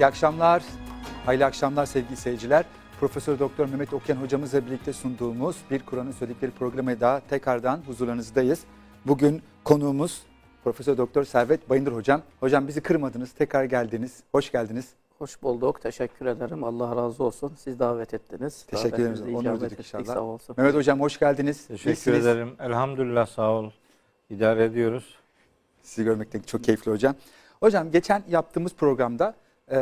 İyi akşamlar, hayırlı akşamlar sevgili seyirciler. Profesör Doktor Mehmet Okyan hocamızla birlikte sunduğumuz Bir Kur'an'ın Söyledikleri programı daha tekrardan huzurlarınızdayız. Bugün konuğumuz Profesör Doktor Servet Bayındır hocam. Hocam bizi kırmadınız, tekrar geldiniz. Hoş geldiniz. Hoş bulduk. Teşekkür ederim. Allah razı olsun. Siz davet ettiniz. Teşekkür ederiz. Duyduk ettik. inşallah. Sağ olsun. Mehmet hocam hoş geldiniz. Teşekkür İyisiniz. ederim. Elhamdülillah sağ ol. İdare ediyoruz. Sizi görmek de çok keyifli hocam. Hocam geçen yaptığımız programda e,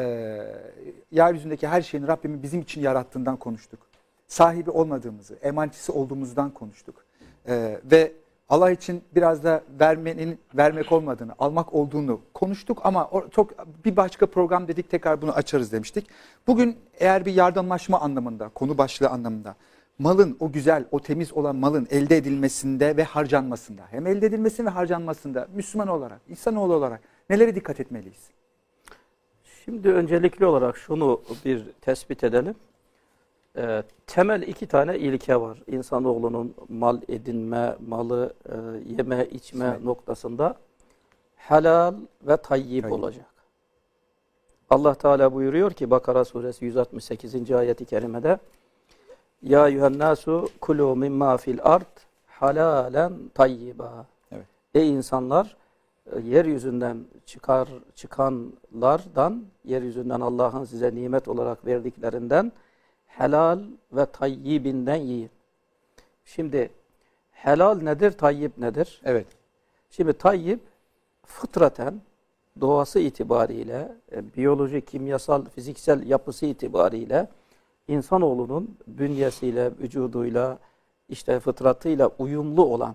yeryüzündeki her şeyin Rabbimin bizim için yarattığından konuştuk. Sahibi olmadığımızı, emanetçisi olduğumuzdan konuştuk. E, ve Allah için biraz da vermenin vermek olmadığını, almak olduğunu konuştuk ama çok bir başka program dedik tekrar bunu açarız demiştik. Bugün eğer bir yardımlaşma anlamında, konu başlığı anlamında malın o güzel, o temiz olan malın elde edilmesinde ve harcanmasında, hem elde edilmesinde ve harcanmasında Müslüman olarak, insanoğlu olarak nelere dikkat etmeliyiz? Şimdi öncelikli olarak şunu bir tespit edelim. Ee, temel iki tane ilke var. İnsanoğlunun mal edinme, malı e, yeme, içme Evet. noktasında helal ve tayyip Tayyip. olacak. Allah Teala buyuruyor ki Bakara suresi 168. ayeti kerimede Ya eyyühennasu kulu mimma fil ard halalen tayyiba. Evet. Ey insanlar e, yeryüzünden çıkar çıkanlardan yeryüzünden Allah'ın size nimet olarak verdiklerinden helal ve tayyibinden yiyin. Şimdi helal nedir, tayyip nedir? Evet. Şimdi tayyip fıtraten doğası itibariyle, e, biyolojik, kimyasal, fiziksel yapısı itibariyle insanoğlunun bünyesiyle, vücuduyla, işte fıtratıyla uyumlu olan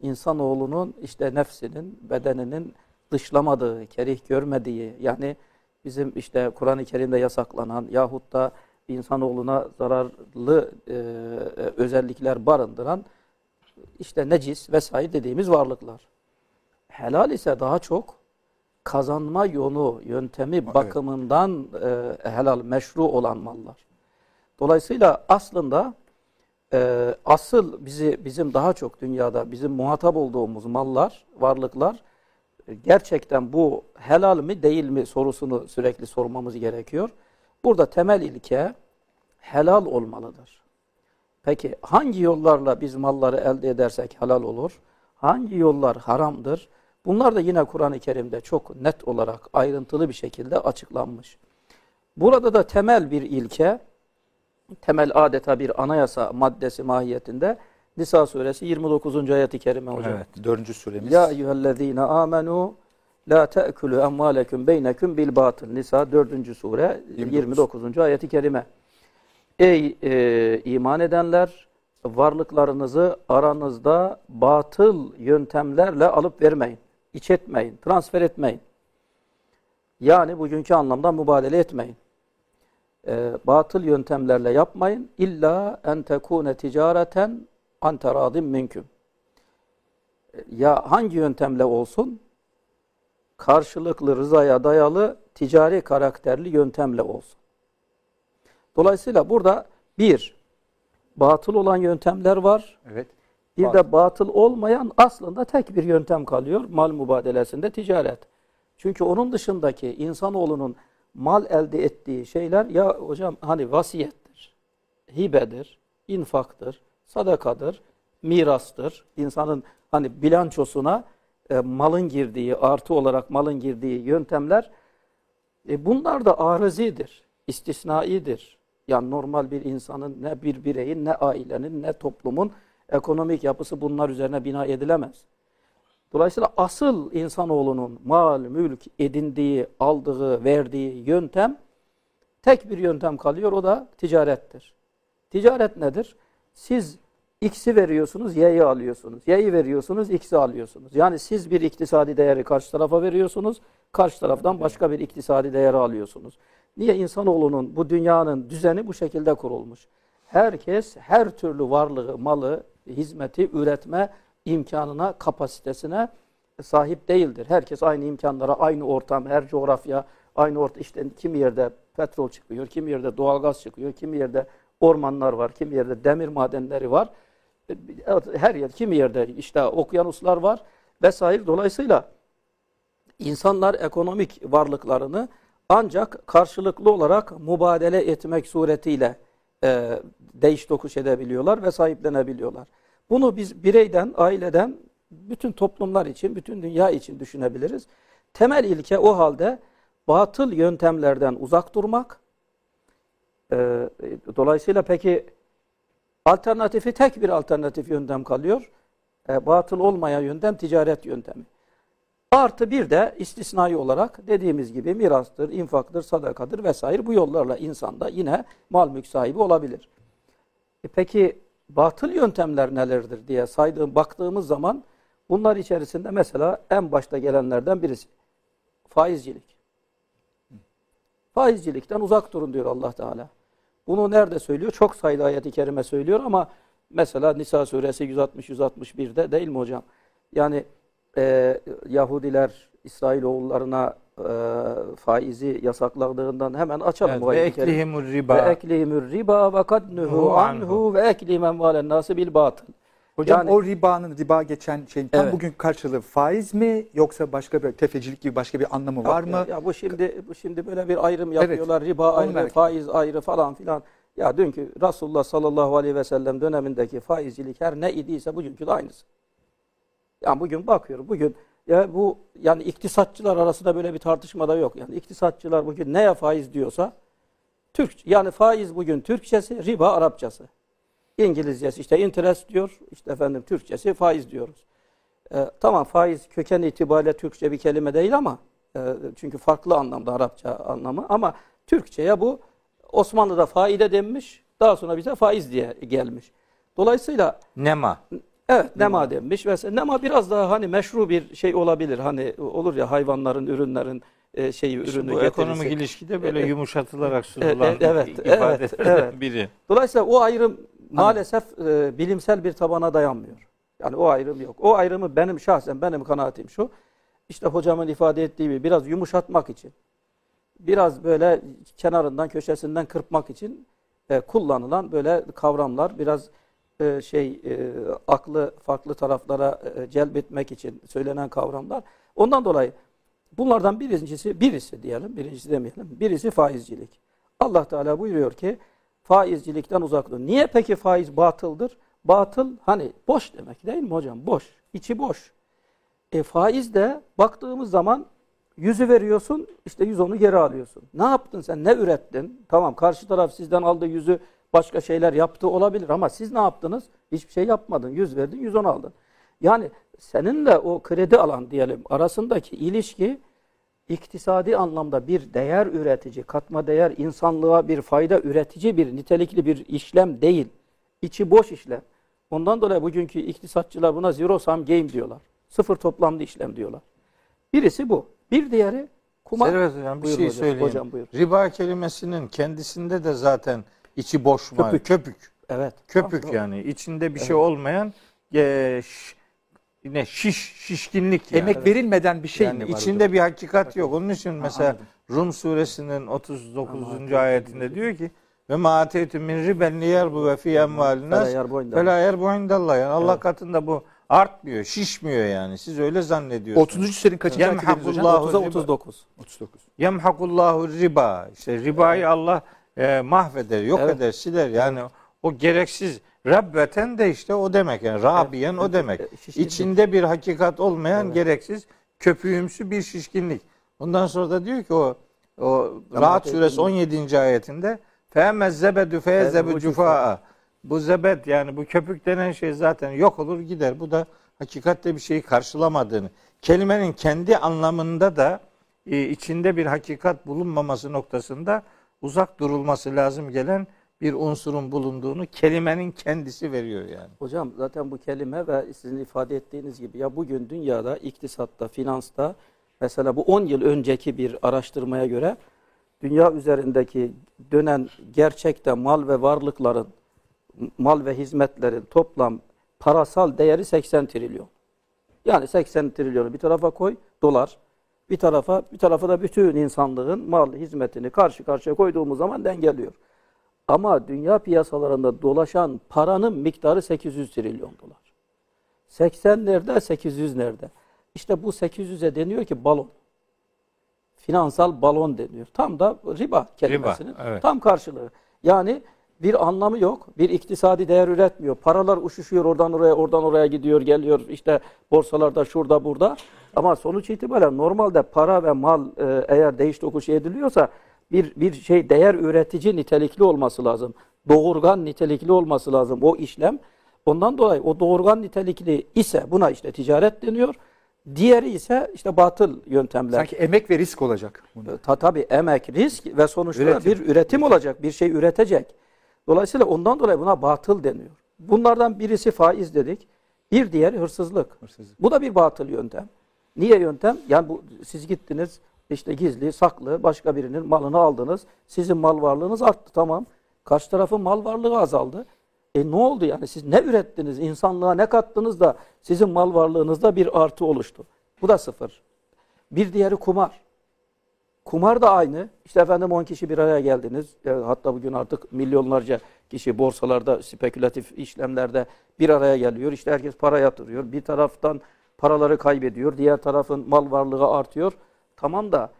insanoğlunun işte nefsinin, bedeninin dışlamadığı, kerih görmediği yani bizim işte Kur'an-ı Kerim'de yasaklanan yahut da insanoğluna zararlı e, özellikler barındıran işte necis vesaire dediğimiz varlıklar. Helal ise daha çok kazanma yolu, yöntemi Evet. bakımından e, helal, meşru olan mallar. Dolayısıyla aslında e, asıl bizi bizim daha çok dünyada bizim muhatap olduğumuz mallar, varlıklar e, gerçekten bu helal mi değil mi sorusunu sürekli sormamız gerekiyor. Burada temel ilke helal olmalıdır. Peki hangi yollarla biz malları elde edersek helal olur? Hangi yollar haramdır? Bunlar da yine Kur'an-ı Kerim'de çok net olarak ayrıntılı bir şekilde açıklanmış. Burada da temel bir ilke, temel adeta bir anayasa maddesi mahiyetinde Nisa suresi 29. ayeti kerime hocam. Evet. Dördüncü suremiz. Ya eyyühellezine amenu la te'külü emvaleküm beyneküm bil batıl. Nisa 4. sure 29. 29. ayeti kerime. Ey e, iman edenler varlıklarınızı aranızda batıl yöntemlerle alıp vermeyin. İç etmeyin, transfer etmeyin. Yani bugünkü anlamda mübadele etmeyin. E, batıl yöntemlerle yapmayın. İlla en tekune ticareten an teradin minküm ya hangi yöntemle olsun karşılıklı rızaya dayalı ticari karakterli yöntemle olsun. Dolayısıyla burada bir, batıl olan yöntemler var. Evet. Bir Batıl. de batıl olmayan aslında tek bir yöntem kalıyor mal mübadelesinde ticaret. Çünkü onun dışındaki insanoğlunun mal elde ettiği şeyler ya hocam hani vasiyettir, hibedir, infaktır, sadakadır, mirastır. İnsanın hani bilançosuna e, malın girdiği, artı olarak malın girdiği yöntemler e, bunlar da arızidir, istisnaidir. Yani normal bir insanın ne bir bireyin ne ailenin ne toplumun ekonomik yapısı bunlar üzerine bina edilemez. Dolayısıyla asıl insanoğlunun mal, mülk edindiği, aldığı, verdiği yöntem tek bir yöntem kalıyor o da ticarettir. Ticaret nedir? Siz X'i veriyorsunuz, Y'yi alıyorsunuz. Y'yi veriyorsunuz, X'i alıyorsunuz. Yani siz bir iktisadi değeri karşı tarafa veriyorsunuz, karşı taraftan başka bir iktisadi değeri alıyorsunuz. Niye? insanoğlunun, bu dünyanın düzeni bu şekilde kurulmuş. Herkes her türlü varlığı, malı, hizmeti üretme imkanına, kapasitesine sahip değildir. Herkes aynı imkanlara, aynı ortam, her coğrafya, aynı ortam. İşte kimi yerde petrol çıkıyor, kimi yerde doğalgaz çıkıyor, kimi yerde ormanlar var, kimi yerde demir madenleri var. Her yer, kimi yerde işte okyanuslar var vesaire. Dolayısıyla insanlar ekonomik varlıklarını ancak karşılıklı olarak mübadele etmek suretiyle e, değiş tokuş edebiliyorlar ve sahiplenebiliyorlar. Bunu biz bireyden, aileden, bütün toplumlar için, bütün dünya için düşünebiliriz. Temel ilke o halde batıl yöntemlerden uzak durmak. E, dolayısıyla peki alternatifi tek bir alternatif yöntem kalıyor. E, batıl olmayan yöntem ticaret yöntemi. Artı bir de istisnai olarak dediğimiz gibi mirastır, infaktır, sadakadır vesaire bu yollarla insan da yine mal mülk sahibi olabilir. E peki batıl yöntemler nelerdir diye saydığım, baktığımız zaman bunlar içerisinde mesela en başta gelenlerden birisi faizcilik. Faizcilikten uzak durun diyor Allah Teala. Bunu nerede söylüyor? Çok sayıda ayet-i kerime söylüyor ama mesela Nisa suresi 160-161'de değil mi hocam? Yani e, Yahudiler İsrailoğullarına e, faizi yasakladığından hemen açalım Evet, ve ayet-i kerime. eklihimur Ve riba. eklihimür riba ve kad nuhu Hu anhu. anhu ve eklim emvalen nası bil batıl. Hocam Yani- o ribanın, riba geçen şeyin tam Evet. bugün karşılığı faiz mi yoksa başka bir tefecilik gibi başka bir anlamı var Yok mı? Ya, ya bu şimdi bu şimdi böyle bir ayrım yapıyorlar. Riba onu ayrı, merak faiz ayrı falan filan. Ya dünkü Resulullah sallallahu aleyhi ve sellem dönemindeki faizcilik her ne idiyse bugünkü de aynısı. Yani bugün bakıyorum bugün ya bu yani iktisatçılar arasında böyle bir tartışma da yok. Yani iktisatçılar bugün neye faiz diyorsa Türk yani faiz bugün Türkçesi, riba Arapçası. İngilizcesi işte interest diyor, işte efendim Türkçesi faiz diyoruz. Ee, tamam faiz köken itibariyle Türkçe bir kelime değil ama e, çünkü farklı anlamda Arapça anlamı ama Türkçe'ye bu Osmanlı'da faide denmiş, daha sonra bize faiz diye gelmiş. Dolayısıyla Nema. Evet nema denmiş. Mesela nema biraz daha hani meşru bir şey olabilir. Hani olur ya hayvanların, ürünlerin e, şeyi, İşte ürünü bu getirisi. ekonomik ilişkide böyle Evet. yumuşatılarak E, sunulan e, evet, ifadelerden evet, evet. biri. Dolayısıyla o ayrım maalesef e, bilimsel bir tabana dayanmıyor. Yani o ayrım yok. O ayrımı benim şahsen benim kanaatim şu. İşte hocamın ifade ettiği gibi biraz yumuşatmak için, biraz böyle kenarından köşesinden kırpmak için e, kullanılan böyle kavramlar biraz e, şey e, aklı farklı taraflara e, celbetmek için söylenen kavramlar. Ondan dolayı bunlardan birincisi birisi diyelim, birincisi demeyelim. Birisi faizcilik. Allah Teala buyuruyor ki faizcilikten uzak durun. Niye peki faiz batıldır? Batıl hani boş demek değil mi hocam? Boş. içi boş. E faiz de baktığımız zaman yüzü veriyorsun işte yüz onu geri alıyorsun. Ne yaptın sen? Ne ürettin? Tamam karşı taraf sizden aldığı yüzü başka şeyler yaptı olabilir ama siz ne yaptınız? Hiçbir şey yapmadın. Yüz verdin, yüz onu aldın. Yani seninle o kredi alan diyelim arasındaki ilişki iktisadi anlamda bir değer üretici, katma değer, insanlığa bir fayda üretici bir nitelikli bir işlem değil. İçi boş işlem. Ondan dolayı bugünkü iktisatçılar buna zero sum game diyorlar. Sıfır toplamlı işlem diyorlar. Birisi bu. Bir diğeri kumar. Servet Hocam bir Buyurun şey hocam, söyleyeyim. hocam buyur. Riba kelimesinin kendisinde de zaten içi boş var. Köpük. Köpük. Evet. Köpük Tamam. yani. içinde bir şey olmayan e, ş- ne şiş şişkinlik yani. Emek verilmeden bir şey yani mi içinde bir hakikat yok. Onun için mesela anladım. Rum suresinin 39. ayetinde diyor ki ve ma ateytum min riben liyerbu ve fi emvalinas Fela yerbu indallah. Yani Allah Evet. katında bu artmıyor, şişmiyor yani. Siz öyle zannediyorsunuz. 30. surenin kaçıncı ayeti hocam? Yemhakullahu 30'a riba. 39. 39. Yemhakullahu riba. İşte ribayı Allah e, mahveder, yok Evet. eder, siler. Yani o gereksiz Rabbeten de işte o demek yani. Rabiyen o demek. E, şişkinlik. İçinde bir hakikat olmayan Evet. gereksiz köpüğümsü bir şişkinlik. Ondan sonra da diyor ki o o Rahat suresi 17. ayetinde fehemmez zebedu feyezebu cufaa. Bu zebet yani bu köpük denen şey zaten yok olur gider. Bu da hakikatte bir şeyi karşılamadığını. Kelimenin kendi anlamında da e, içinde bir hakikat bulunmaması noktasında uzak durulması lazım gelen bir unsurun bulunduğunu kelimenin kendisi veriyor yani. Hocam zaten bu kelime ve sizin ifade ettiğiniz gibi ya bugün dünyada iktisatta, finansta mesela bu 10 yıl önceki bir araştırmaya göre dünya üzerindeki dönen gerçekte mal ve varlıkların, mal ve hizmetlerin toplam parasal değeri 80 trilyon. Yani 80 trilyonu bir tarafa koy dolar, bir tarafa bir tarafa da bütün insanlığın mal hizmetini karşı karşıya koyduğumuz zaman dengeliyor. Ama dünya piyasalarında dolaşan paranın miktarı 800 trilyon dolar. 80 nerede, 800 nerede? İşte bu 800'e deniyor ki balon. finansal balon deniyor. Tam da riba kelimesinin evet. tam karşılığı. Yani bir anlamı yok. Bir iktisadi değer üretmiyor. Paralar uçuşuyor oradan oraya, oradan oraya gidiyor, geliyor. İşte borsalarda şurada burada. Ama sonuç itibariyle normalde para ve mal e, eğer değiş tokuş ediliyorsa bir bir şey değer üretici nitelikli olması lazım. Doğurgan nitelikli olması lazım o işlem. Ondan dolayı o doğurgan nitelikli ise buna işte ticaret deniyor. Diğeri ise işte batıl yöntemler. Sanki emek ve risk olacak. Bunda. Ta, tabii emek, risk ve sonuçta Üretim. bir üretim olacak, bir şey üretecek. Dolayısıyla ondan dolayı buna batıl deniyor. Bunlardan birisi faiz dedik. Bir diğeri hırsızlık. Hırsızlık. Bu da bir batıl yöntem. Niye yöntem? Yani bu siz gittiniz işte gizli, saklı başka birinin malını aldınız. Sizin mal varlığınız arttı tamam. Karşı tarafın mal varlığı azaldı. E ne oldu yani siz ne ürettiniz, insanlığa ne kattınız da sizin mal varlığınızda bir artı oluştu. Bu da sıfır. Bir diğeri kumar. Kumar da aynı. İşte efendim 10 kişi bir araya geldiniz. E, hatta bugün artık milyonlarca kişi borsalarda, spekülatif işlemlerde bir araya geliyor. İşte herkes para yatırıyor. Bir taraftan paraları kaybediyor. Diğer tarafın mal varlığı artıyor. Tamam da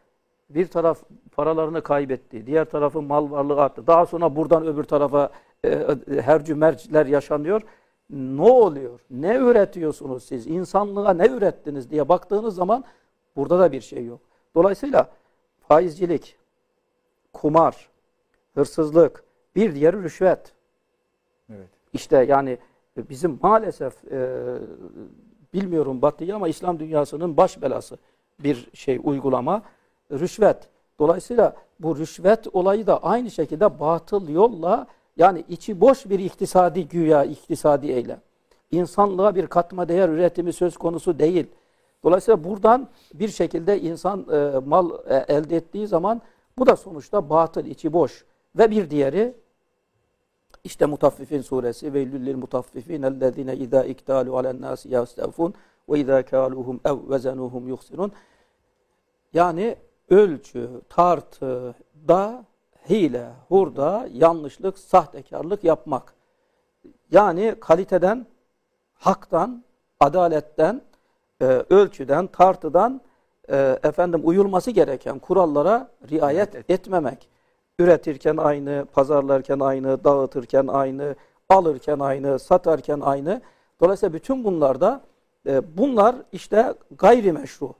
bir taraf paralarını kaybetti. Diğer tarafın mal varlığı arttı. Daha sonra buradan öbür tarafa e, e, hercü merciler yaşanıyor. Ne oluyor? Ne üretiyorsunuz siz? İnsanlığa ne ürettiniz diye baktığınız zaman burada da bir şey yok. Dolayısıyla faizcilik, kumar, hırsızlık, bir diğeri rüşvet. Evet. İşte yani bizim maalesef e, bilmiyorum Batı'yı ama İslam dünyasının baş belası bir şey uygulama rüşvet. Dolayısıyla bu rüşvet olayı da aynı şekilde batıl yolla yani içi boş bir iktisadi güya iktisadi eylem. İnsanlığa bir katma değer üretimi söz konusu değil. Dolayısıyla buradan bir şekilde insan e, mal e, elde ettiği zaman bu da sonuçta batıl, içi boş. Ve bir diğeri işte Mutaffifin suresi ve lil mutaffifin ellezine izâ iktalu alen nâsi yastevfun ve izâ kâluhum ev vezenuhum yuhsinun. Yani ölçü, tartı, da hile, hurda, yanlışlık, sahtekarlık yapmak. Yani kaliteden, haktan, adaletten, e, ölçüden, tartıdan e, efendim uyulması gereken kurallara riayet etmemek. Üretirken aynı, pazarlarken aynı, dağıtırken aynı, alırken aynı, satarken aynı. Dolayısıyla bütün bunlarda e, bunlar işte gayrimeşru,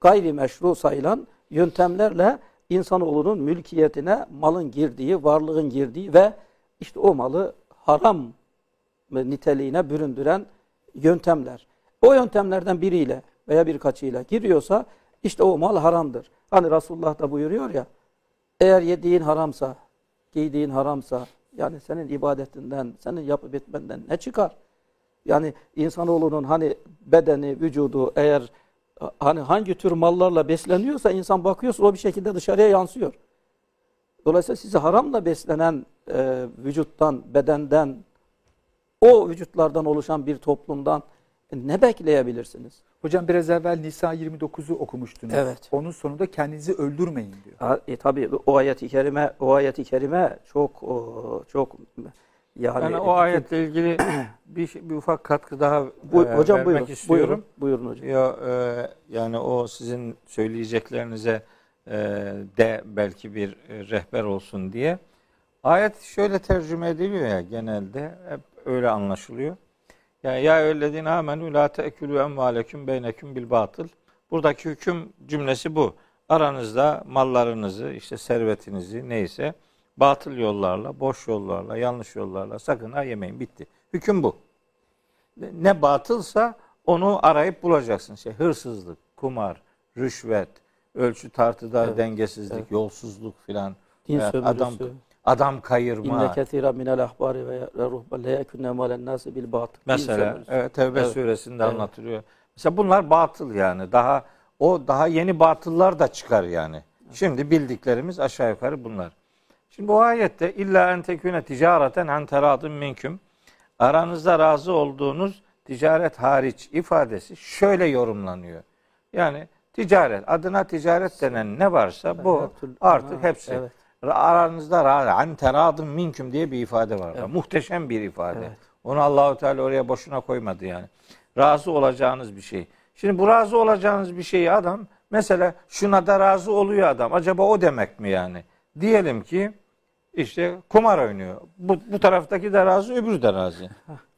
gayrimeşru sayılan yöntemlerle insanoğlunun mülkiyetine malın girdiği, varlığın girdiği ve işte o malı haram niteliğine büründüren yöntemler. O yöntemlerden biriyle veya birkaçıyla giriyorsa işte o mal haramdır. Hani Resulullah da buyuruyor ya, eğer yediğin haramsa, giydiğin haramsa, yani senin ibadetinden, senin yapıp etmenden ne çıkar? Yani insanoğlunun hani bedeni, vücudu eğer hani hangi tür mallarla besleniyorsa insan bakıyorsa o bir şekilde dışarıya yansıyor. Dolayısıyla sizi haramla beslenen e, vücuttan, bedenden, o vücutlardan oluşan bir toplumdan ne bekleyebilirsiniz? Hocam biraz evvel Nisa 29'u okumuştunuz. Evet. Onun sonunda kendinizi öldürmeyin diyor. Ha, E, tabii o ayeti kerime, o ayeti kerime çok o, çok yani, Yani o ayetle ilgili bir, şey- bir ufak katkı daha Bu, e, hocam vermek buyurun, istiyorum. buyurun, buyurun hocam. Ya, e, yani o sizin söyleyeceklerinize e, de belki bir e, rehber olsun diye. Ayet şöyle tercüme ediliyor ya genelde hep öyle anlaşılıyor. Ya ya eyyühellezine amenu la te'külü emvaleküm beyneküm bil batıl. Buradaki hüküm cümlesi bu. Aranızda mallarınızı, işte servetinizi neyse batıl yollarla, boş yollarla, yanlış yollarla sakın ha yemeyin. Bitti. Hüküm bu. Ne batılsa onu arayıp bulacaksın. Şey, hırsızlık, kumar, rüşvet, ölçü tartıda Evet, dengesizlik, evet. yolsuzluk filan. Din sömürüsü. adam adam kayırma. İnne kethira minel ahbari ve ruhban le yekunne malen nasi bil batıl. Mesela evet Tevbe Evet. suresinde Evet. anlatılıyor. Mesela bunlar batıl yani. Daha o daha yeni batıllar da çıkar yani. Şimdi bildiklerimiz aşağı yukarı bunlar. Şimdi bu ayette illa en tekune ticareten en teradın minküm. Aranızda razı olduğunuz ticaret hariç ifadesi şöyle yorumlanıyor. Yani ticaret adına ticaret denen ne varsa bu artık hepsi. evet. Aranızda razı en teradın minküm diye bir ifade var. Muhteşem bir ifade. Evet. Onu Allahu Teala oraya boşuna koymadı yani. Razı olacağınız bir şey. Şimdi bu razı olacağınız bir şeyi adam mesela şuna da razı oluyor adam. Acaba o demek mi yani? Diyelim ki işte kumar oynuyor. Bu, bu taraftaki de razı, öbürü de razı.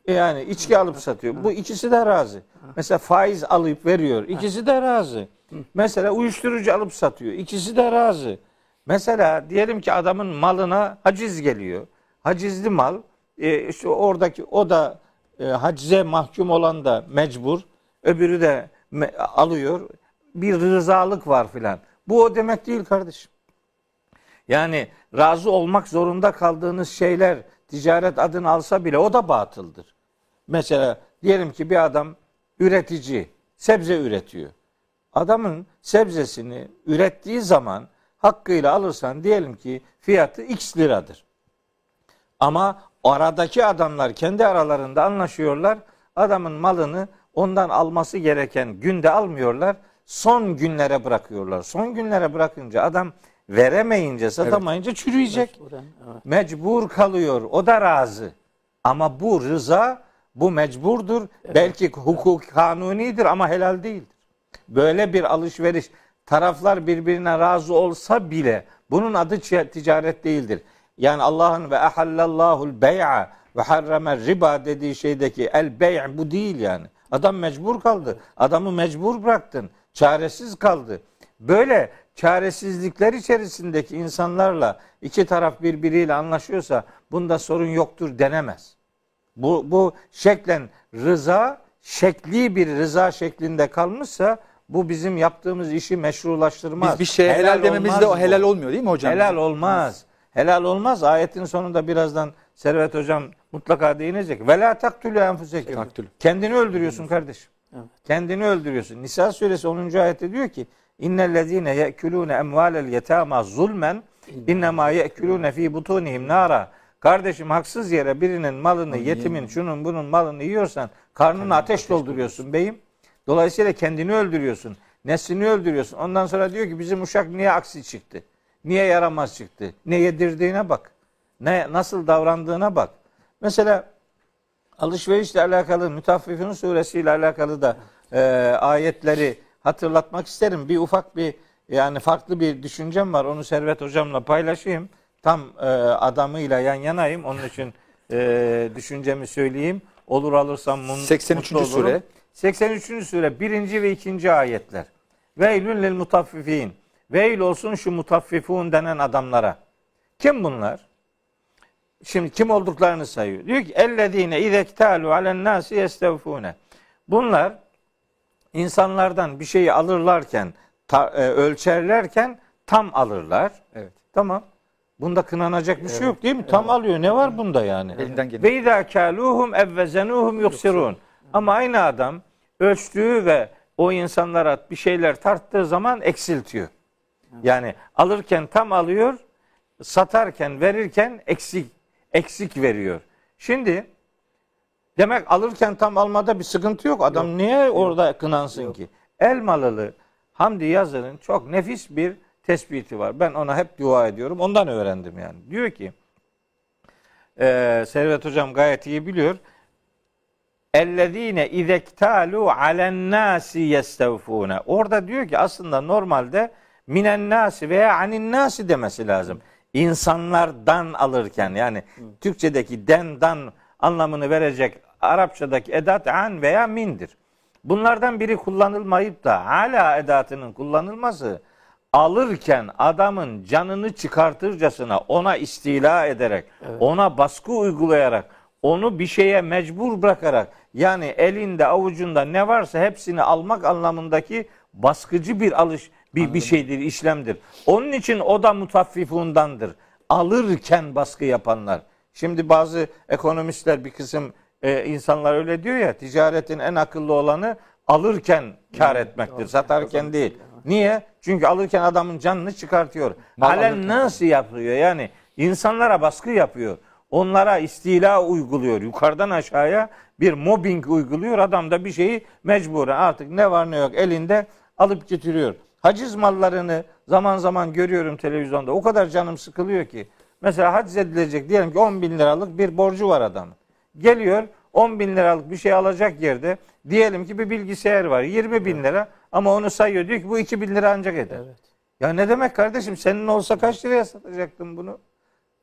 E Yani içki alıp satıyor. Bu ikisi de razı. Mesela faiz alıp veriyor. İkisi de razı. Mesela uyuşturucu alıp satıyor. İkisi de razı. Mesela diyelim ki adamın malına haciz geliyor. Hacizli mal e, işte oradaki o da e, hacize mahkum olan da mecbur. Öbürü de me- alıyor. Bir rızalık var filan. Bu o demek değil kardeşim. Yani razı olmak zorunda kaldığınız şeyler ticaret adını alsa bile o da batıldır. Mesela diyelim ki bir adam üretici, sebze üretiyor. Adamın sebzesini ürettiği zaman hakkıyla alırsan diyelim ki fiyatı x liradır. Ama aradaki adamlar kendi aralarında anlaşıyorlar. Adamın malını ondan alması gereken günde almıyorlar. Son günlere bırakıyorlar. Son günlere bırakınca adam veremeyince, satamayınca çürüyecek. Mecburen, evet. Mecbur kalıyor. O da razı. Ama bu rıza, bu mecburdur. Belki hukuk kanunidir ama helal değildir. Böyle bir alışveriş taraflar birbirine razı olsa bile bunun adı ticaret değildir. Yani Allah'ın ve ahallallahul bey'a ve harrame riba dediği şeydeki el bey' bu değil yani. Adam mecbur kaldı. Adamı mecbur bıraktın. Çaresiz kaldı. Böyle çaresizlikler içerisindeki insanlarla iki taraf birbiriyle anlaşıyorsa bunda sorun yoktur denemez. Bu, bu şeklen rıza şekli bir rıza şeklinde kalmışsa bu bizim yaptığımız işi meşrulaştırmaz. Biz bir şeye helal, dememizde olmaz o helal olmuyor değil mi hocam? Helal olmaz. Helal olmaz. Ayetin sonunda birazdan Servet hocam mutlaka değinecek. Ve la taktulü enfusekum. Taktülü. Kendini öldürüyorsun kardeşim. Evet. Kendini öldürüyorsun. Nisa suresi 10. ayette diyor ki İnnellezîne ye'kulûne emvâlel yetâmâ zulmen innemâ ye'kulûne fî butunihim nâra. Kardeşim haksız yere birinin malını, yetimin, şunun bunun malını yiyorsan karnını ateş dolduruyorsun beyim. Dolayısıyla kendini öldürüyorsun. Neslini öldürüyorsun. Ondan sonra diyor ki bizim uşak niye aksi çıktı? Niye yaramaz çıktı? Ne yedirdiğine bak. Ne nasıl davrandığına bak. Mesela alışverişle alakalı Mütaffifin suresiyle alakalı da e, ayetleri hatırlatmak isterim. Bir ufak bir yani farklı bir düşüncem var. Onu Servet hocamla paylaşayım. Tam e, adamıyla yan yanayım. Onun için e, düşüncemi söyleyeyim. Olur alırsam mun- 83. mutlu olurum. sure. 83. sure 1. ve 2. ayetler. Veylün lil mutaffifin. Veil olsun şu mutaffifun denen adamlara. Kim bunlar? Şimdi kim olduklarını sayıyor. Diyor ki ellezine izektalu alen nasi yestevfune. Bunlar insanlardan bir şeyi alırlarken, ta- e, ölçerlerken tam alırlar. Evet. Tamam. Bunda kınanacak bir şey yok değil mi? Tam alıyor. Ne var bunda yani? Elinden gelen. Ve izâ kâlûhum evvezenûhum yuksirûn. Ama aynı adam ölçtüğü ve o insanlara bir şeyler tarttığı zaman eksiltiyor. Yani alırken tam alıyor, satarken, verirken eksik eksik veriyor. Şimdi demek alırken tam almada bir sıkıntı yok. Adam niye orada kınansın ki? Elmalılı Hamdi Yazır'ın çok nefis bir tespiti var. Ben ona hep dua ediyorum. Ondan öğrendim yani. Diyor ki e, Servet Hocam gayet iyi biliyor. Ellezine izektalu alen nasi yestevfune. Orada diyor ki aslında normalde minen nasi veya anin nasi demesi lazım. İnsanlardan alırken yani Türkçedeki den dan anlamını verecek Arapçadaki edat an veya mindir. Bunlardan biri kullanılmayıp da hala edatının kullanılması alırken adamın canını çıkartırcasına ona istila ederek, ona baskı uygulayarak, onu bir şeye mecbur bırakarak yani elinde avucunda ne varsa hepsini almak anlamındaki baskıcı bir alış bir, bir şeydir, işlemdir. Onun için o da mutaffifundandır. Alırken baskı yapanlar. Şimdi bazı ekonomistler bir kısım e, insanlar öyle diyor ya ticaretin en akıllı olanı alırken kar etmektir, satarken değil. Niye? Çünkü alırken adamın canını çıkartıyor. Halen nasıl yapıyor? Yani insanlara baskı yapıyor. Onlara istila uyguluyor. Yukarıdan aşağıya bir mobbing uyguluyor. Adam da bir şeyi mecburen artık ne var ne yok elinde alıp getiriyor. Haciz mallarını zaman zaman görüyorum televizyonda. O kadar canım sıkılıyor ki. Mesela haciz edilecek diyelim ki 10 bin liralık bir borcu var adamın. Geliyor 10 bin liralık bir şey alacak yerde diyelim ki bir bilgisayar var 20 bin lira ama onu sayıyor diyor ki bu 2 bin lira ancak eder. Evet. Ya ne demek kardeşim senin olsa kaç liraya satacaktın bunu?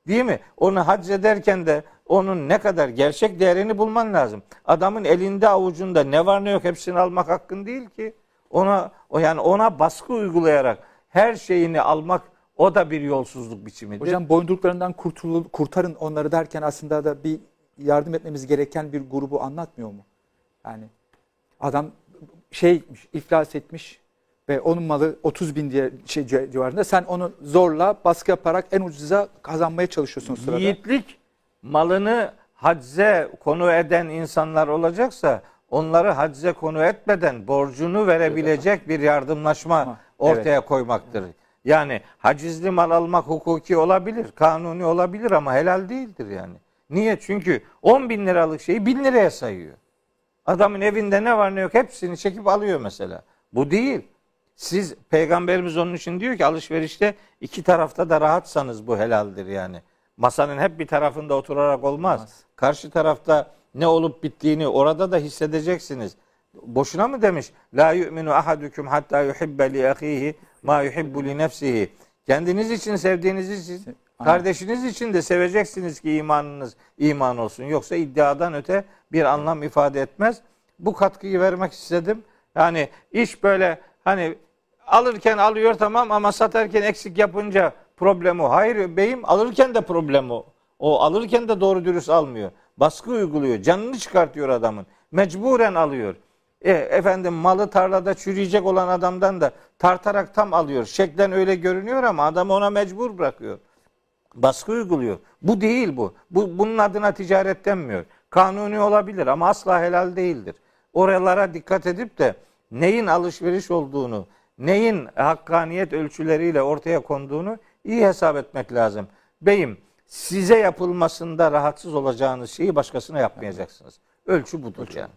Değil mi? Onu hac ederken de onun ne kadar gerçek değerini bulman lazım. Adamın elinde avucunda ne var ne yok hepsini almak hakkın değil ki. Ona o yani ona baskı uygulayarak her şeyini almak o da bir yolsuzluk biçimidir. Hocam boyunduruklarından kurtul, kurtarın onları derken aslında da bir yardım etmemiz gereken bir grubu anlatmıyor mu? Yani adam şeymiş, iflas etmiş ve onun malı 30 bin diye şey civarında. Sen onu zorla baskı yaparak en ucuza kazanmaya çalışıyorsun sırada. Yiğitlik malını hacze konu eden insanlar olacaksa onları hacze konu etmeden borcunu verebilecek bir yardımlaşma ortaya koymaktır. Yani hacizli mal almak hukuki olabilir, kanuni olabilir ama helal değildir yani. Niye? Çünkü 10 bin liralık şeyi bin liraya sayıyor. Adamın evinde ne var ne yok hepsini çekip alıyor mesela. Bu değil. Siz peygamberimiz onun için diyor ki alışverişte iki tarafta da rahatsanız bu helaldir yani. Masanın hep bir tarafında oturarak olmaz. Olmaz. Karşı tarafta ne olup bittiğini orada da hissedeceksiniz. Boşuna mı demiş? La yu'minu ahadukum hatta yuhibbe li ahihi ma yuhibbu li nefsihi. Kendiniz için sevdiğiniz için kardeşiniz için de seveceksiniz ki imanınız iman olsun. Yoksa iddiadan öte bir anlam ifade etmez. Bu katkıyı vermek istedim. Yani iş böyle hani alırken alıyor tamam ama satarken eksik yapınca problem o. Hayır beyim alırken de problem o. O alırken de doğru dürüst almıyor. Baskı uyguluyor. Canını çıkartıyor adamın. Mecburen alıyor. E, efendim malı tarlada çürüyecek olan adamdan da tartarak tam alıyor. Şeklen öyle görünüyor ama adam ona mecbur bırakıyor. Baskı uyguluyor. Bu değil bu. bu. Bunun adına ticaret denmiyor. Kanuni olabilir ama asla helal değildir. Oralara dikkat edip de neyin alışveriş olduğunu, neyin hakkaniyet ölçüleriyle ortaya konduğunu iyi hesap etmek lazım. Beyim size yapılmasında rahatsız olacağınız şeyi başkasına yapmayacaksınız. Ölçü budur yani.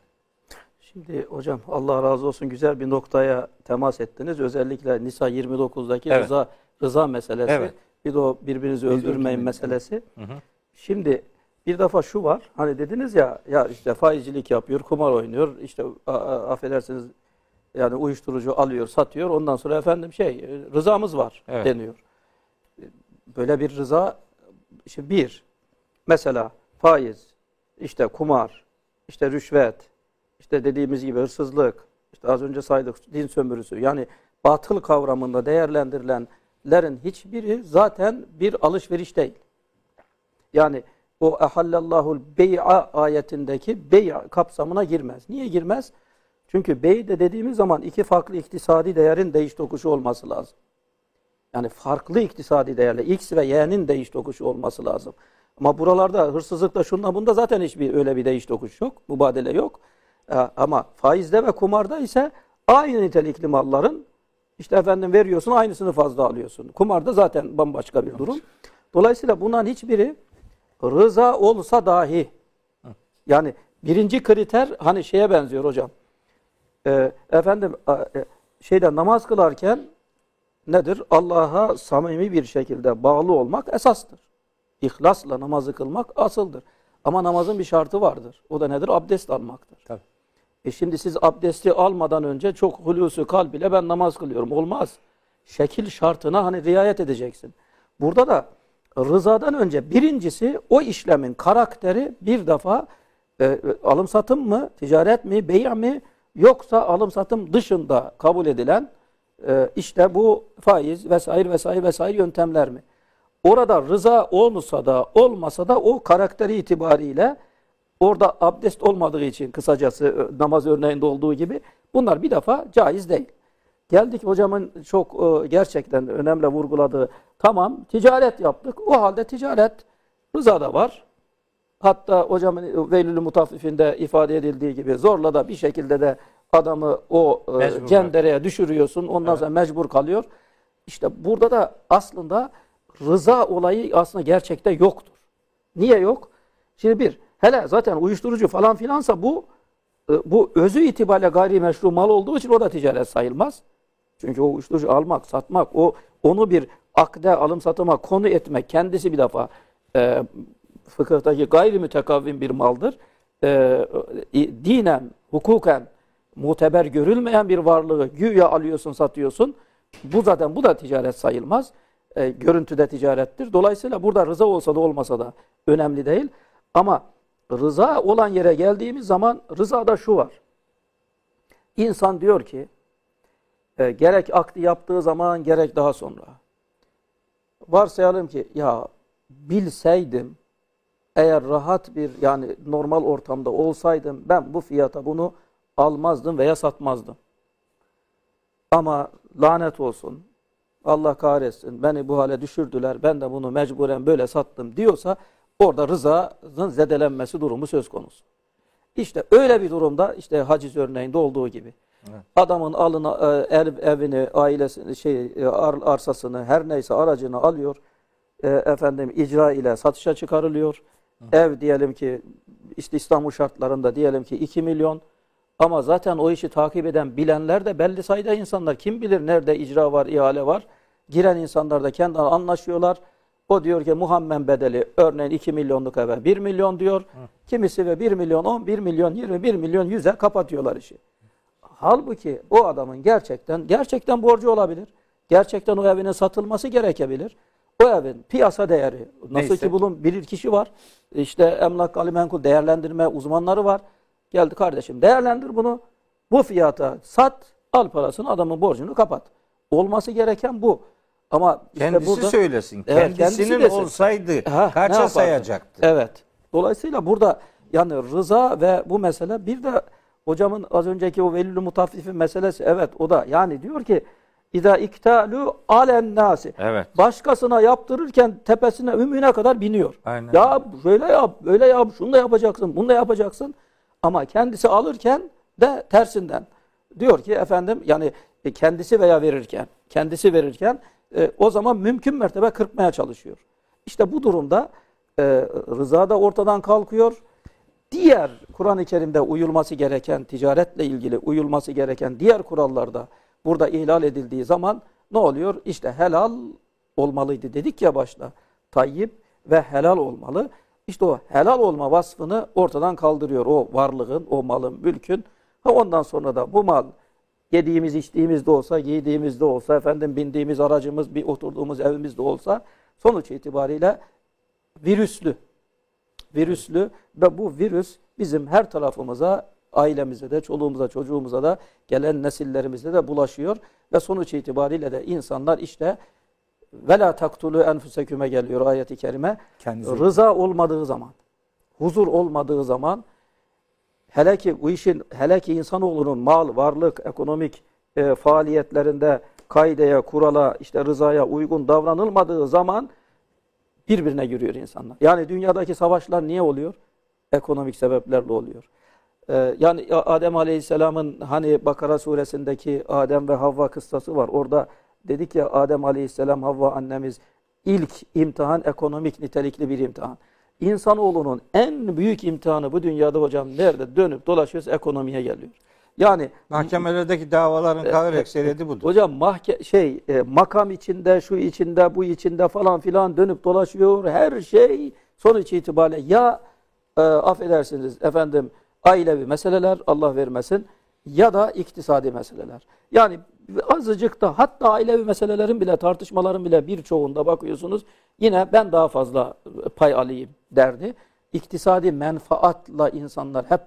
Şimdi hocam Allah razı olsun güzel bir noktaya temas ettiniz. Özellikle Nisa 29'daki Evet. rıza rıza meselesi. Evet. Bir de o birbirinizi öldürmeyin, öldürmeyin meselesi. Hı hı. Şimdi bir defa şu var. Hani dediniz ya ya işte faizcilik yapıyor, kumar oynuyor. işte a- a- affedersiniz yani uyuşturucu alıyor, satıyor. Ondan sonra efendim şey e, rızamız var Evet. deniyor. Böyle bir rıza işte bir mesela faiz, işte kumar, işte rüşvet, işte dediğimiz gibi hırsızlık, işte az önce saydık din sömürüsü. Yani batıl kavramında değerlendirilenlerin hiçbiri zaten bir alışveriş değil. Yani o ehallallahul bey'a ayetindeki bey' kapsamına girmez. Niye girmez? Çünkü bey de dediğimiz zaman iki farklı iktisadi değerin değiş tokuşu olması lazım. Yani farklı iktisadi değerle X ve Y'nin değiş tokuşu olması lazım. Ama buralarda hırsızlıkta şunda bunda zaten hiçbir öyle bir değiş tokuş yok. Mübadele yok. Ee, ama faizde ve kumarda ise aynı nitelikli malların işte efendim veriyorsun aynısını fazla alıyorsun. Kumarda zaten bambaşka bir durum. Dolayısıyla bunların hiçbiri rıza olsa dahi yani birinci kriter hani şeye benziyor hocam. Ee, efendim e, şeyde namaz kılarken nedir? Allah'a samimi bir şekilde bağlı olmak esastır. İhlasla namazı kılmak asıldır. Ama namazın bir şartı vardır. O da nedir? Abdest almaktır. Tabii. E şimdi siz abdesti almadan önce çok hulusu kalb ile ben namaz kılıyorum. Olmaz. Şekil şartına hani riayet edeceksin. Burada da rızadan önce birincisi o işlemin karakteri bir defa e, e, alım satım mı, ticaret mi, bey' mi yoksa alım satım dışında kabul edilen e, işte bu faiz vesaire vesaire vesaire yöntemler mi? Orada rıza olmasa da olmasa da o karakteri itibariyle orada abdest olmadığı için kısacası e, namaz örneğinde olduğu gibi bunlar bir defa caiz değil. Geldik hocamın çok e, gerçekten önemli vurguladığı tamam ticaret yaptık. O halde ticaret rıza da var. Hatta hocamın Veylül Mutaffifinde ifade edildiği gibi zorla da bir şekilde de adamı o e, Mecbur cendereye düşürüyorsun. Ondan sonra mecbur kalıyor. İşte burada da aslında rıza olayı aslında gerçekte yoktur. Niye yok? Şimdi bir, hele zaten uyuşturucu falan filansa bu e, bu özü itibariyle gayrimeşru mal olduğu için o da ticaret sayılmaz. Çünkü o uyuşturucu almak, satmak, o onu bir akde alım satıma konu etmek kendisi bir defa e, fıkıhtaki gayri mütekavvim bir maldır. e, dinen, hukuken muteber görülmeyen bir varlığı güya alıyorsun, satıyorsun. Bu zaten bu da ticaret sayılmaz. E, görüntüde ticarettir. Dolayısıyla burada rıza olsa da olmasa da önemli değil. Ama rıza olan yere geldiğimiz zaman rızada şu var. İnsan diyor ki e, gerek akdi yaptığı zaman gerek daha sonra. Varsayalım ki ya bilseydim eğer rahat bir yani normal ortamda olsaydım ben bu fiyata bunu almazdım veya satmazdım. Ama lanet olsun Allah kahretsin beni bu hale düşürdüler ben de bunu mecburen böyle sattım diyorsa orada rızanın zedelenmesi durumu söz konusu. İşte öyle bir durumda işte haciz örneğinde olduğu gibi. Evet. Adamın alına ev, evini, ailesini, şey e, arsasını, her neyse aracını alıyor. E, efendim icra ile satışa çıkarılıyor. Hı. Ev diyelim ki işte İstanbul şartlarında diyelim ki 2 milyon. Ama zaten o işi takip eden bilenler de belli sayıda insanlar. Kim bilir nerede icra var, ihale var. Giren insanlar da kendi anlaşıyorlar. O diyor ki Muhammed bedeli örneğin 2 milyonluk eve 1 milyon diyor. Hı. Kimisi ve 1 milyon 10, 1 milyon 20, 1 milyon 100'e kapatıyorlar işi. Halbuki o adamın gerçekten gerçekten borcu olabilir. Gerçekten o evinin satılması gerekebilir. O evin piyasa değeri nasıl Neyse. ki bulun bilir kişi var. İşte emlak galimenkul değerlendirme uzmanları var. Geldi kardeşim değerlendir bunu. Bu fiyata sat, al parasını adamın borcunu kapat. Olması gereken bu. Ama işte kendisi burada, söylesin. Evet, Kendisinin kendisi olsaydı ha, kaça sayacaktı? Evet. Dolayısıyla burada yani rıza ve bu mesele bir de hocamın az önceki o velilü mutaffifin meselesi evet o da yani diyor ki İza iktalu alen nasi. Evet. Başkasına yaptırırken tepesine ümüğüne kadar biniyor. Aynen. Ya şöyle yap, böyle yap, şunu da yapacaksın, bunu da yapacaksın. Ama kendisi alırken de tersinden. Diyor ki efendim yani e, kendisi veya verirken, kendisi verirken e, o zaman mümkün mertebe kırpmaya çalışıyor. İşte bu durumda e, rıza da ortadan kalkıyor. Diğer Kur'an-ı Kerim'de uyulması gereken, ticaretle ilgili uyulması gereken diğer kurallarda burada ihlal edildiği zaman ne oluyor? İşte helal olmalıydı dedik ya başta. Tayyip ve helal olmalı. İşte o helal olma vasfını ortadan kaldırıyor. O varlığın, o malın, mülkün. Ha ondan sonra da bu mal yediğimiz, içtiğimiz de olsa, giydiğimiz de olsa, efendim bindiğimiz aracımız, bir oturduğumuz evimiz de olsa sonuç itibariyle virüslü. Virüslü ve bu virüs bizim her tarafımıza ailemize de, çoluğumuza, çocuğumuza da, gelen nesillerimize de bulaşıyor. Ve sonuç itibariyle de insanlar işte vela taktulu enfuseküme geliyor ayeti kerime. Kendisi. Rıza olmadığı zaman, huzur olmadığı zaman hele ki bu işin hele ki insanoğlunun mal, varlık, ekonomik e, faaliyetlerinde kaideye, kurala, işte rızaya uygun davranılmadığı zaman birbirine giriyor insanlar. Yani dünyadaki savaşlar niye oluyor? Ekonomik sebeplerle oluyor. Ee, yani Adem Aleyhisselam'ın hani Bakara suresindeki Adem ve Havva kıssası var. Orada dedik ya Adem Aleyhisselam, Havva annemiz ilk imtihan ekonomik nitelikli bir imtihan. İnsanoğlunun en büyük imtihanı bu dünyada hocam nerede dönüp dolaşıyorsa ekonomiye geliyor. Yani mahkemelerdeki davaların e, kahır e, ekseriyeti budur. Hocam mahke şey e, makam içinde, şu içinde, bu içinde falan filan dönüp dolaşıyor. Her şey sonuç itibariyle ya e, affedersiniz efendim ailevi meseleler Allah vermesin ya da iktisadi meseleler. Yani azıcık da hatta ailevi meselelerin bile tartışmaların bile birçoğunda bakıyorsunuz yine ben daha fazla pay alayım derdi. İktisadi menfaatla insanlar hep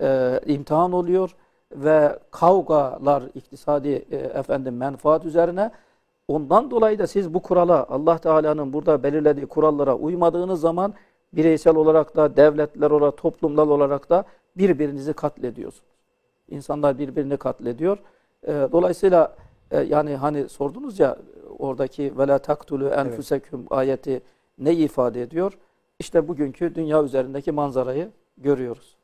e, imtihan oluyor ve kavgalar iktisadi e, efendim menfaat üzerine ondan dolayı da siz bu kurala Allah Teala'nın burada belirlediği kurallara uymadığınız zaman bireysel olarak da devletler olarak toplumlar olarak da birbirinizi katlediyorsunuz. İnsanlar birbirini katlediyor. E, dolayısıyla e, yani hani sordunuz ya oradaki vela taktulu enfuseküm evet. ayeti ne ifade ediyor? İşte bugünkü dünya üzerindeki manzarayı görüyoruz.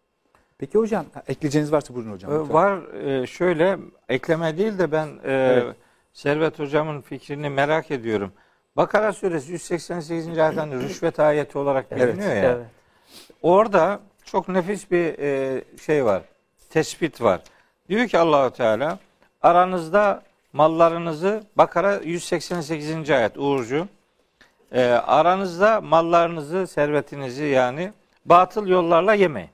Peki hocam ekleyeceğiniz varsa buyurun hocam. Lütfen. Var e, şöyle ekleme değil de ben e, evet. Servet hocamın fikrini merak ediyorum. Bakara suresi 188. ayetten rüşvet ayeti olarak biliniyor evet, ya. Evet. Orada çok nefis bir e, şey var. Tespit var. Diyor ki Allahu Teala aranızda mallarınızı Bakara 188. ayet Uğurcu e, aranızda mallarınızı, servetinizi yani batıl yollarla yemeyin.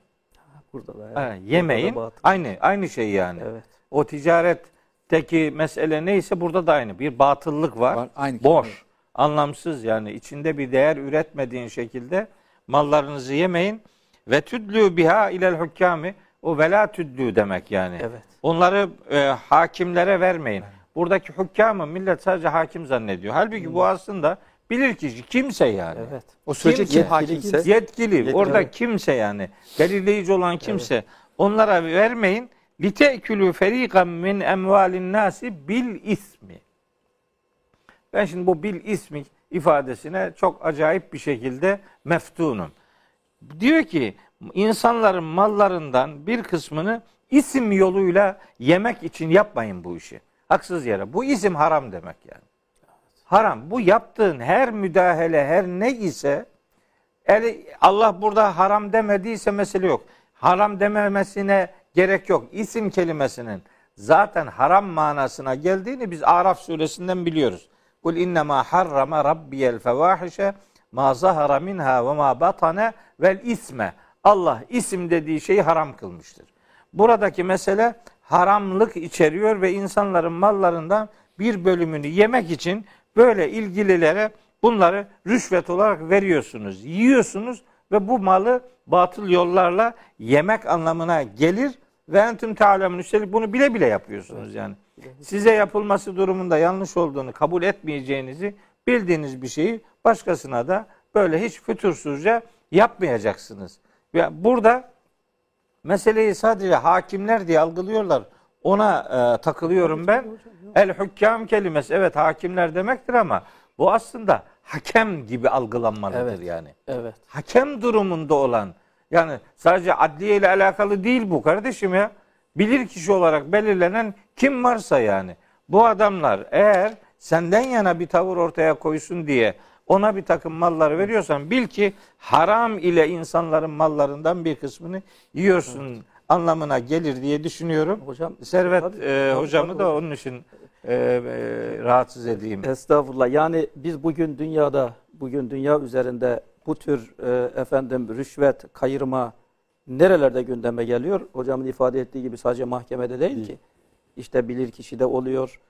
Burada da. Ha, Burada yemeyin. da batıl. Aynı aynı şey yani. Evet. O ticaretteki mesele neyse burada da aynı. Bir batıllık var. Var, aynı Boş. kelime. Anlamsız yani içinde bir değer üretmediğin şekilde mallarınızı yemeyin ve tüdlü biha ilel hukkami o vela tüdlü demek yani. Evet. Onları e, hakimlere vermeyin. Buradaki hükkamı millet sadece hakim zannediyor. Halbuki bu aslında bilir kişi kimse yani. Evet. O sürece kim hakimse Yetkili. Orada kimse yani. Belirleyici olan kimse. Onlara vermeyin. Litekülü feriqan min emvalin nasi bil ismi. Ben şimdi bu bil ismi ifadesine çok acayip bir şekilde meftunum. Diyor ki insanların mallarından bir kısmını isim yoluyla yemek için yapmayın bu işi. Haksız yere. Bu isim haram demek yani. Haram. Bu yaptığın her müdahale, her ne ise Allah burada haram demediyse mesele yok. Haram dememesine gerek yok. İsim kelimesinin zaten haram manasına geldiğini biz Araf suresinden biliyoruz. Kul innema harrama rabbiyel fevahişe ma zahara minha ve ma batane vel isme. Allah isim dediği şeyi haram kılmıştır. Buradaki mesele haramlık içeriyor ve insanların mallarından bir bölümünü yemek için böyle ilgililere bunları rüşvet olarak veriyorsunuz, yiyorsunuz ve bu malı batıl yollarla yemek anlamına gelir ve entüm tealemun üstelik bunu bile bile yapıyorsunuz yani. Size yapılması durumunda yanlış olduğunu kabul etmeyeceğinizi bildiğiniz bir şeyi başkasına da böyle hiç fütursuzca yapmayacaksınız. Ve burada meseleyi sadece hakimler diye algılıyorlar. Ona e, takılıyorum ben. El hükkam kelimesi evet hakimler demektir ama bu aslında hakem gibi algılanmalıdır Evet. yani. Evet. Hakem durumunda olan yani sadece adliye ile alakalı değil bu kardeşim ya. Bilir kişi olarak belirlenen kim varsa yani. Bu adamlar eğer senden yana bir tavır ortaya koysun diye ona bir takım mallar veriyorsan bil ki haram ile insanların mallarından bir kısmını yiyorsun anlamına gelir diye düşünüyorum. Hocam Servet tabii, e, tabii, hocamı tabii da hocam. onun için e, e, rahatsız edeyim. Estağfurullah. Yani biz bugün dünyada, bugün dünya üzerinde bu tür e, efendim rüşvet, kayırma nerelerde gündeme geliyor? Hocamın ifade ettiği gibi sadece mahkemede değil ki. İşte bilir kişide oluyor.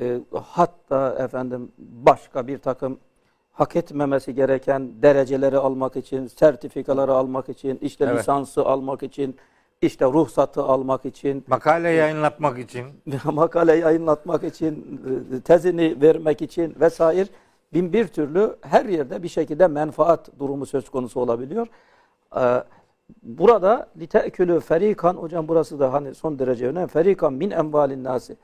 E, hatta efendim başka bir takım hak etmemesi gereken dereceleri almak için, sertifikaları almak için, işte Evet. lisansı almak için, işte ruhsatı almak için, Makale yayınlatmak için makale yayınlatmak için, e, tezini vermek için vesaire bin bir türlü her yerde bir şekilde menfaat durumu söz konusu olabiliyor. Ee, Burada litekülü ferikan hocam burası da hani son derece önemli. Ferikan min envalin nasi.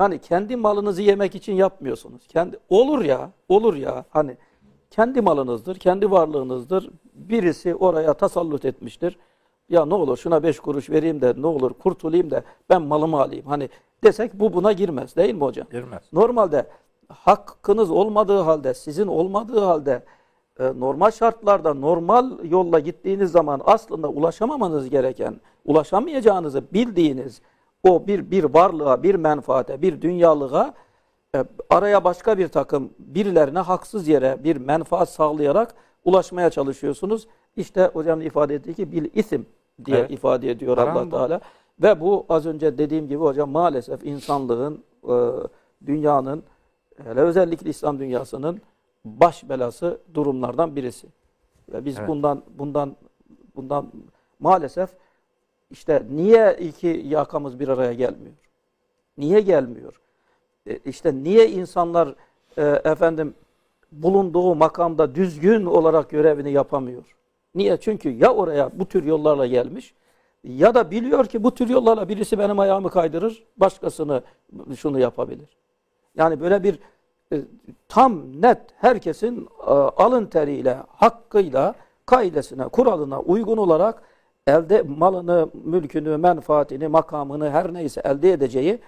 Hani kendi malınızı yemek için yapmıyorsunuz. Kendi olur ya, olur ya. Hani kendi malınızdır, kendi varlığınızdır. Birisi oraya tasallut etmiştir. Ya ne olur şuna beş kuruş vereyim de ne olur kurtulayım da ben malımı alayım. Hani desek bu buna girmez değil mi hocam? girmez. Normalde hakkınız olmadığı halde, sizin olmadığı halde e, normal şartlarda normal yolla gittiğiniz zaman aslında ulaşamamanız gereken, ulaşamayacağınızı bildiğiniz o bir bir varlığa, bir menfaate, bir dünyalığa e, araya başka bir takım birilerine haksız yere bir menfaat sağlayarak ulaşmaya çalışıyorsunuz. İşte hocam ifade ettiği ki bil isim diye Evet. ifade ediyor Haram Allah. Teala. Ve bu az önce dediğim gibi hocam maalesef insanlığın, e, dünyanın, hele özellikle İslam dünyasının baş belası durumlardan birisi. Ve biz Evet. bundan bundan bundan maalesef işte niye iki yakamız bir araya gelmiyor? Niye gelmiyor? E, işte niye insanlar e, efendim bulunduğu makamda düzgün olarak görevini yapamıyor? Niye? Çünkü ya oraya bu tür yollarla gelmiş ya da biliyor ki bu tür yollarla birisi benim ayağımı kaydırır, başkasını şunu yapabilir. Yani böyle bir e, tam net herkesin e, alın teriyle, hakkıyla, kaidesine, kuralına uygun olarak elde malını, mülkünü, menfaatini, makamını her neyse elde edeceği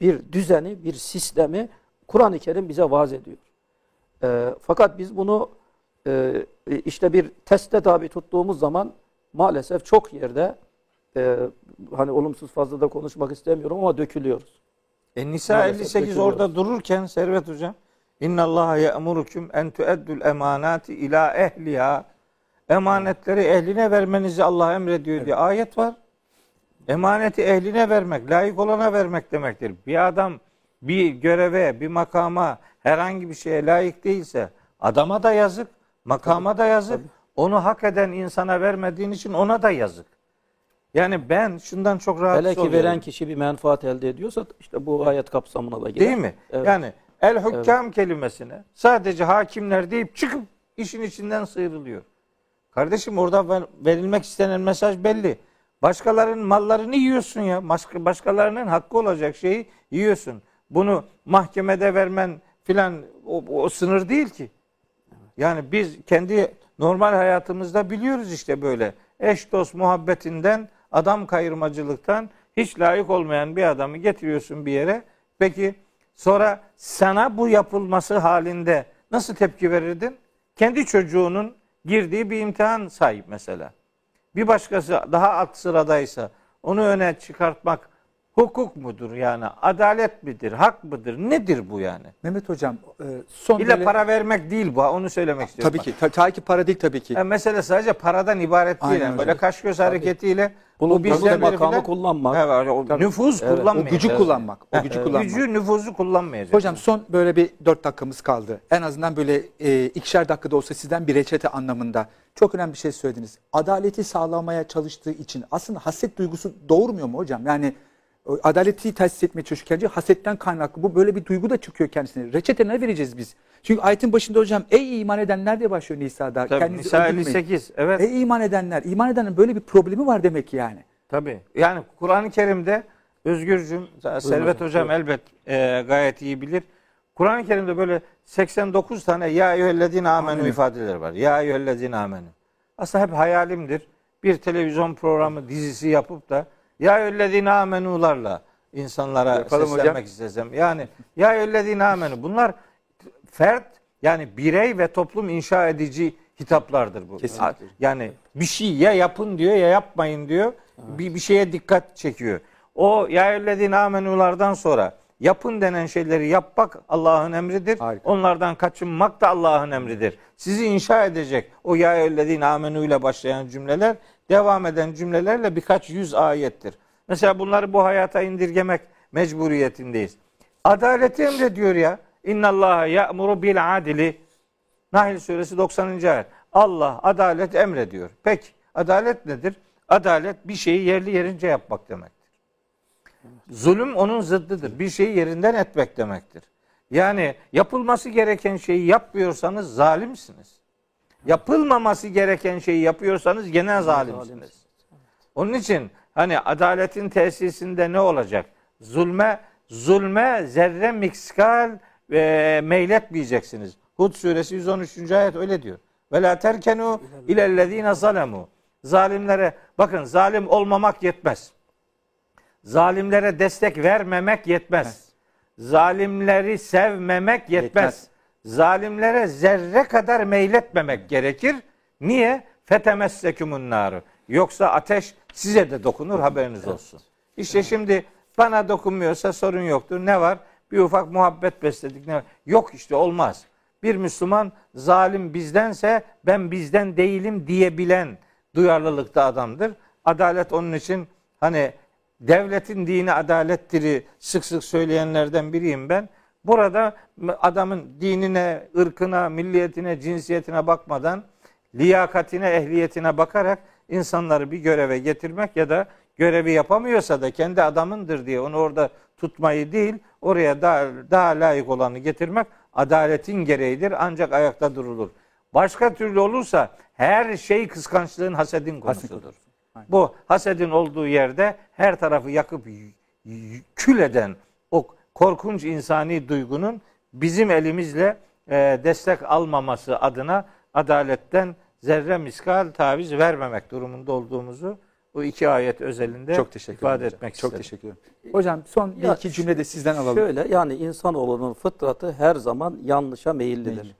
bir düzeni, bir sistemi Kur'an-ı Kerim bize vaaz ediyor. E, fakat biz bunu e, işte bir teste tabi tuttuğumuz zaman maalesef çok yerde e, hani olumsuz fazla da konuşmak istemiyorum ama dökülüyoruz. E Nisa Maalesef 58 dökülüyor. orada dururken Servet Hocam İnna Allah ye'murukum en tu'eddul emanati ila ehliha. Emanetleri ehline vermenizi Allah emrediyor diye ayet var. Emaneti ehline vermek, layık olana vermek demektir. Bir adam bir göreve, bir makama, herhangi bir şeye layık değilse adama da yazık, makama da yazık. Onu hak eden insana vermediğin için ona da yazık. Yani ben şundan çok rahatsız Hele ki oluyorum. veren kişi bir menfaat elde ediyorsa işte bu ayet kapsamına da girer. Değil mi? Evet. Yani el hükkam kelimesine sadece hakimler deyip çıkıp işin içinden sıyrılıyor. Kardeşim orada ver- verilmek istenen mesaj belli. Başkalarının mallarını yiyorsun ya. Başka, başkalarının hakkı olacak şeyi yiyorsun. Bunu mahkemede vermen filan o, o sınır değil ki. Yani biz kendi normal hayatımızda biliyoruz işte böyle. Eş dost muhabbetinden, adam kayırmacılıktan hiç layık olmayan bir adamı getiriyorsun bir yere. Peki sonra sana bu yapılması halinde nasıl tepki verirdin? Kendi çocuğunun girdiği bir imtihan sahip mesela. Bir başkası daha alt sıradaysa onu öne çıkartmak hukuk mudur yani? Adalet midir? Hak mıdır? Nedir bu yani? Mehmet Hocam e, son İlle böyle- para vermek değil bu. Onu söylemek istiyorum. Tabii ki. Ta, ta ki para değil tabii ki. Yani mesele sadece paradan ibaret değil. Aynen Yani öyle. böyle kaş göz hareketiyle Bunu bu bizden makamı filan- kullanmak. Evet, o Tabii. nüfuz Evet. o kullanmayacak. gücü Evet. kullanmak. O gücü evet. kullanmak. Gücü nüfuzu kullanmayacak. Hocam son böyle bir dört dakikamız kaldı. En azından böyle e, ikişer dakikada olsa sizden bir reçete anlamında çok önemli bir şey söylediniz. Adaleti sağlamaya çalıştığı için aslında haset duygusu doğurmuyor mu hocam? Yani o adaleti tesis etmeye çalışırken hasetten kaynaklı bu böyle bir duygu da çıkıyor kendisine. Reçete ne vereceğiz biz? Çünkü ayetin başında hocam ey iman edenler diye başlıyor Nisa'da. Tabii, Kendinizi Nisa öldürmeyin. 58. Evet. Ey iman edenler. iman edenin böyle bir problemi var demek yani. Tabii. Yani Kur'an-ı Kerim'de Özgürcüm, Servet Hocam elbet e, gayet iyi bilir. Kur'an-ı Kerim'de böyle 89 tane ya eyyühellezine Amin. ifadeleri var. Ya eyyühellezine amenu. Aslında hep hayalimdir. Bir televizyon programı dizisi yapıp da ya eyyühellezine amenularla insanlara Yapalım seslenmek hocam. istesem. Yani ya eyyühellezine amenu. Bunlar fert yani birey ve toplum inşa edici hitaplardır bu. Kesinlikle. Yani bir şey ya yapın diyor ya yapmayın diyor. Bir, bir şeye dikkat çekiyor. O ya eyyühellezine amenulardan sonra yapın denen şeyleri yapmak Allah'ın emridir. Harika. Onlardan kaçınmak da Allah'ın emridir. Sizi inşa edecek o ya eyyühellezine amenu ile başlayan cümleler devam eden cümlelerle birkaç yüz ayettir. Mesela bunları bu hayata indirgemek mecburiyetindeyiz. Adaleti emrediyor ya. İnna Allah ya'muru bil adili. Nahl suresi 90. ayet. Allah adalet emrediyor. Peki adalet nedir? Adalet bir şeyi yerli yerince yapmak demektir. Zulüm onun zıddıdır. Bir şeyi yerinden etmek demektir. Yani yapılması gereken şeyi yapmıyorsanız zalimsiniz. Yapılmaması gereken şeyi yapıyorsanız gene zalimsiniz. Onun için hani adaletin tesisinde ne olacak? Zulme zulme zerre mikskal ve meyletmeyeceksiniz. Hud suresi 113. ayet öyle diyor. Ve la terkenu ilellezine zalemu. Zalimlere bakın zalim olmamak yetmez. Zalimlere destek vermemek yetmez. Zalimleri sevmemek yetmez. Yetmez. Zalimlere zerre kadar meyletmemek gerekir. Niye? Fetemessekumun naru. Yoksa ateş size de dokunur haberiniz olsun. İşte şimdi bana dokunmuyorsa sorun yoktur. Ne var? Bir ufak muhabbet besledik. Ne var? Yok işte olmaz. Bir Müslüman zalim bizdense ben bizden değilim diyebilen duyarlılıkta adamdır. Adalet onun için hani devletin dini adalettir'i sık sık söyleyenlerden biriyim ben. Burada adamın dinine, ırkına, milliyetine, cinsiyetine bakmadan liyakatine, ehliyetine bakarak insanları bir göreve getirmek ya da görevi yapamıyorsa da kendi adamındır diye onu orada tutmayı değil, oraya daha, daha layık olanı getirmek adaletin gereğidir ancak ayakta durulur. Başka türlü olursa her şey kıskançlığın, hasedin konusudur. Bu hasedin olduğu yerde her tarafı yakıp kül eden o korkunç insani duygunun bizim elimizle e, destek almaması adına adaletten zerre miskal taviz vermemek durumunda olduğumuzu bu iki ayet özelinde Çok teşekkür ifade ederim. hocam. etmek Çok istedim. teşekkür ederim. Hocam son bir Ya iki cümle de sizden alalım. Şöyle yani insanoğlunun fıtratı her zaman yanlışa meyillidir. Meyilli.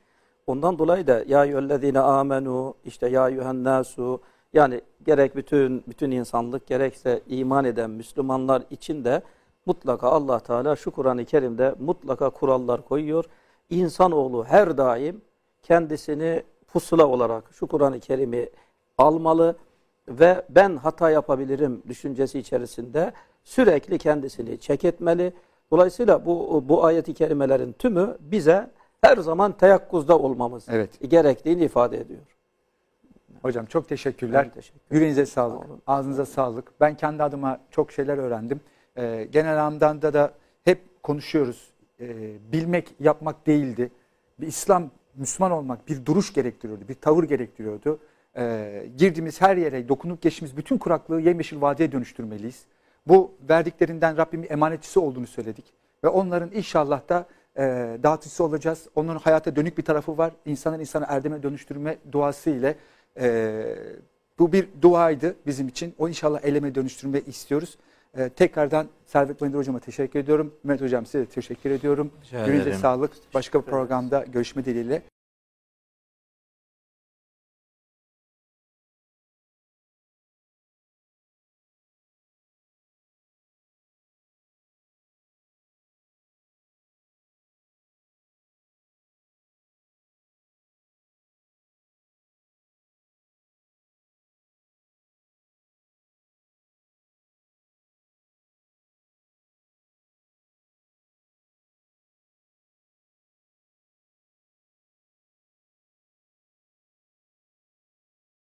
Ondan dolayı da ya eyyühellezine amenu işte ya eyyühen nasu yani gerek bütün bütün insanlık gerekse iman eden Müslümanlar için de mutlaka Allah Teala şu Kur'an-ı Kerim'de mutlaka kurallar koyuyor. İnsanoğlu her daim kendisini pusula olarak şu Kur'an-ı Kerim'i almalı ve ben hata yapabilirim düşüncesi içerisinde sürekli kendisini çek etmeli. Dolayısıyla bu bu ayet-i kerimelerin tümü bize her zaman teyakkuzda olmamız Evet. gerektiğini ifade ediyor. Hocam çok teşekkürler. Ben teşekkür Yüreğinize sağlık. Sağ olun. Ağzınıza sağlık. Ben kendi adıma çok şeyler öğrendim. Ee, genel anlamda da hep konuşuyoruz. Ee, bilmek yapmak değildi. Bir İslam, Müslüman olmak bir duruş gerektiriyordu. Bir tavır gerektiriyordu. Ee, girdiğimiz her yere, dokunup geçtiğimiz bütün kuraklığı yemyeşil vadiye dönüştürmeliyiz. Bu verdiklerinden Rabbimin emanetçisi olduğunu söyledik. Ve onların inşallah da e, dağıtıcısı olacağız. Onların hayata dönük bir tarafı var. İnsanın insanı erdeme dönüştürme duası ile e, bu bir duaydı bizim için. O inşallah eleme dönüştürmeyi istiyoruz. E, tekrardan Servet Bayındır Hocama teşekkür ediyorum. Mehmet Hocam size de teşekkür ediyorum. Ederim. sağlık. Başka bir programda görüşme dileğiyle.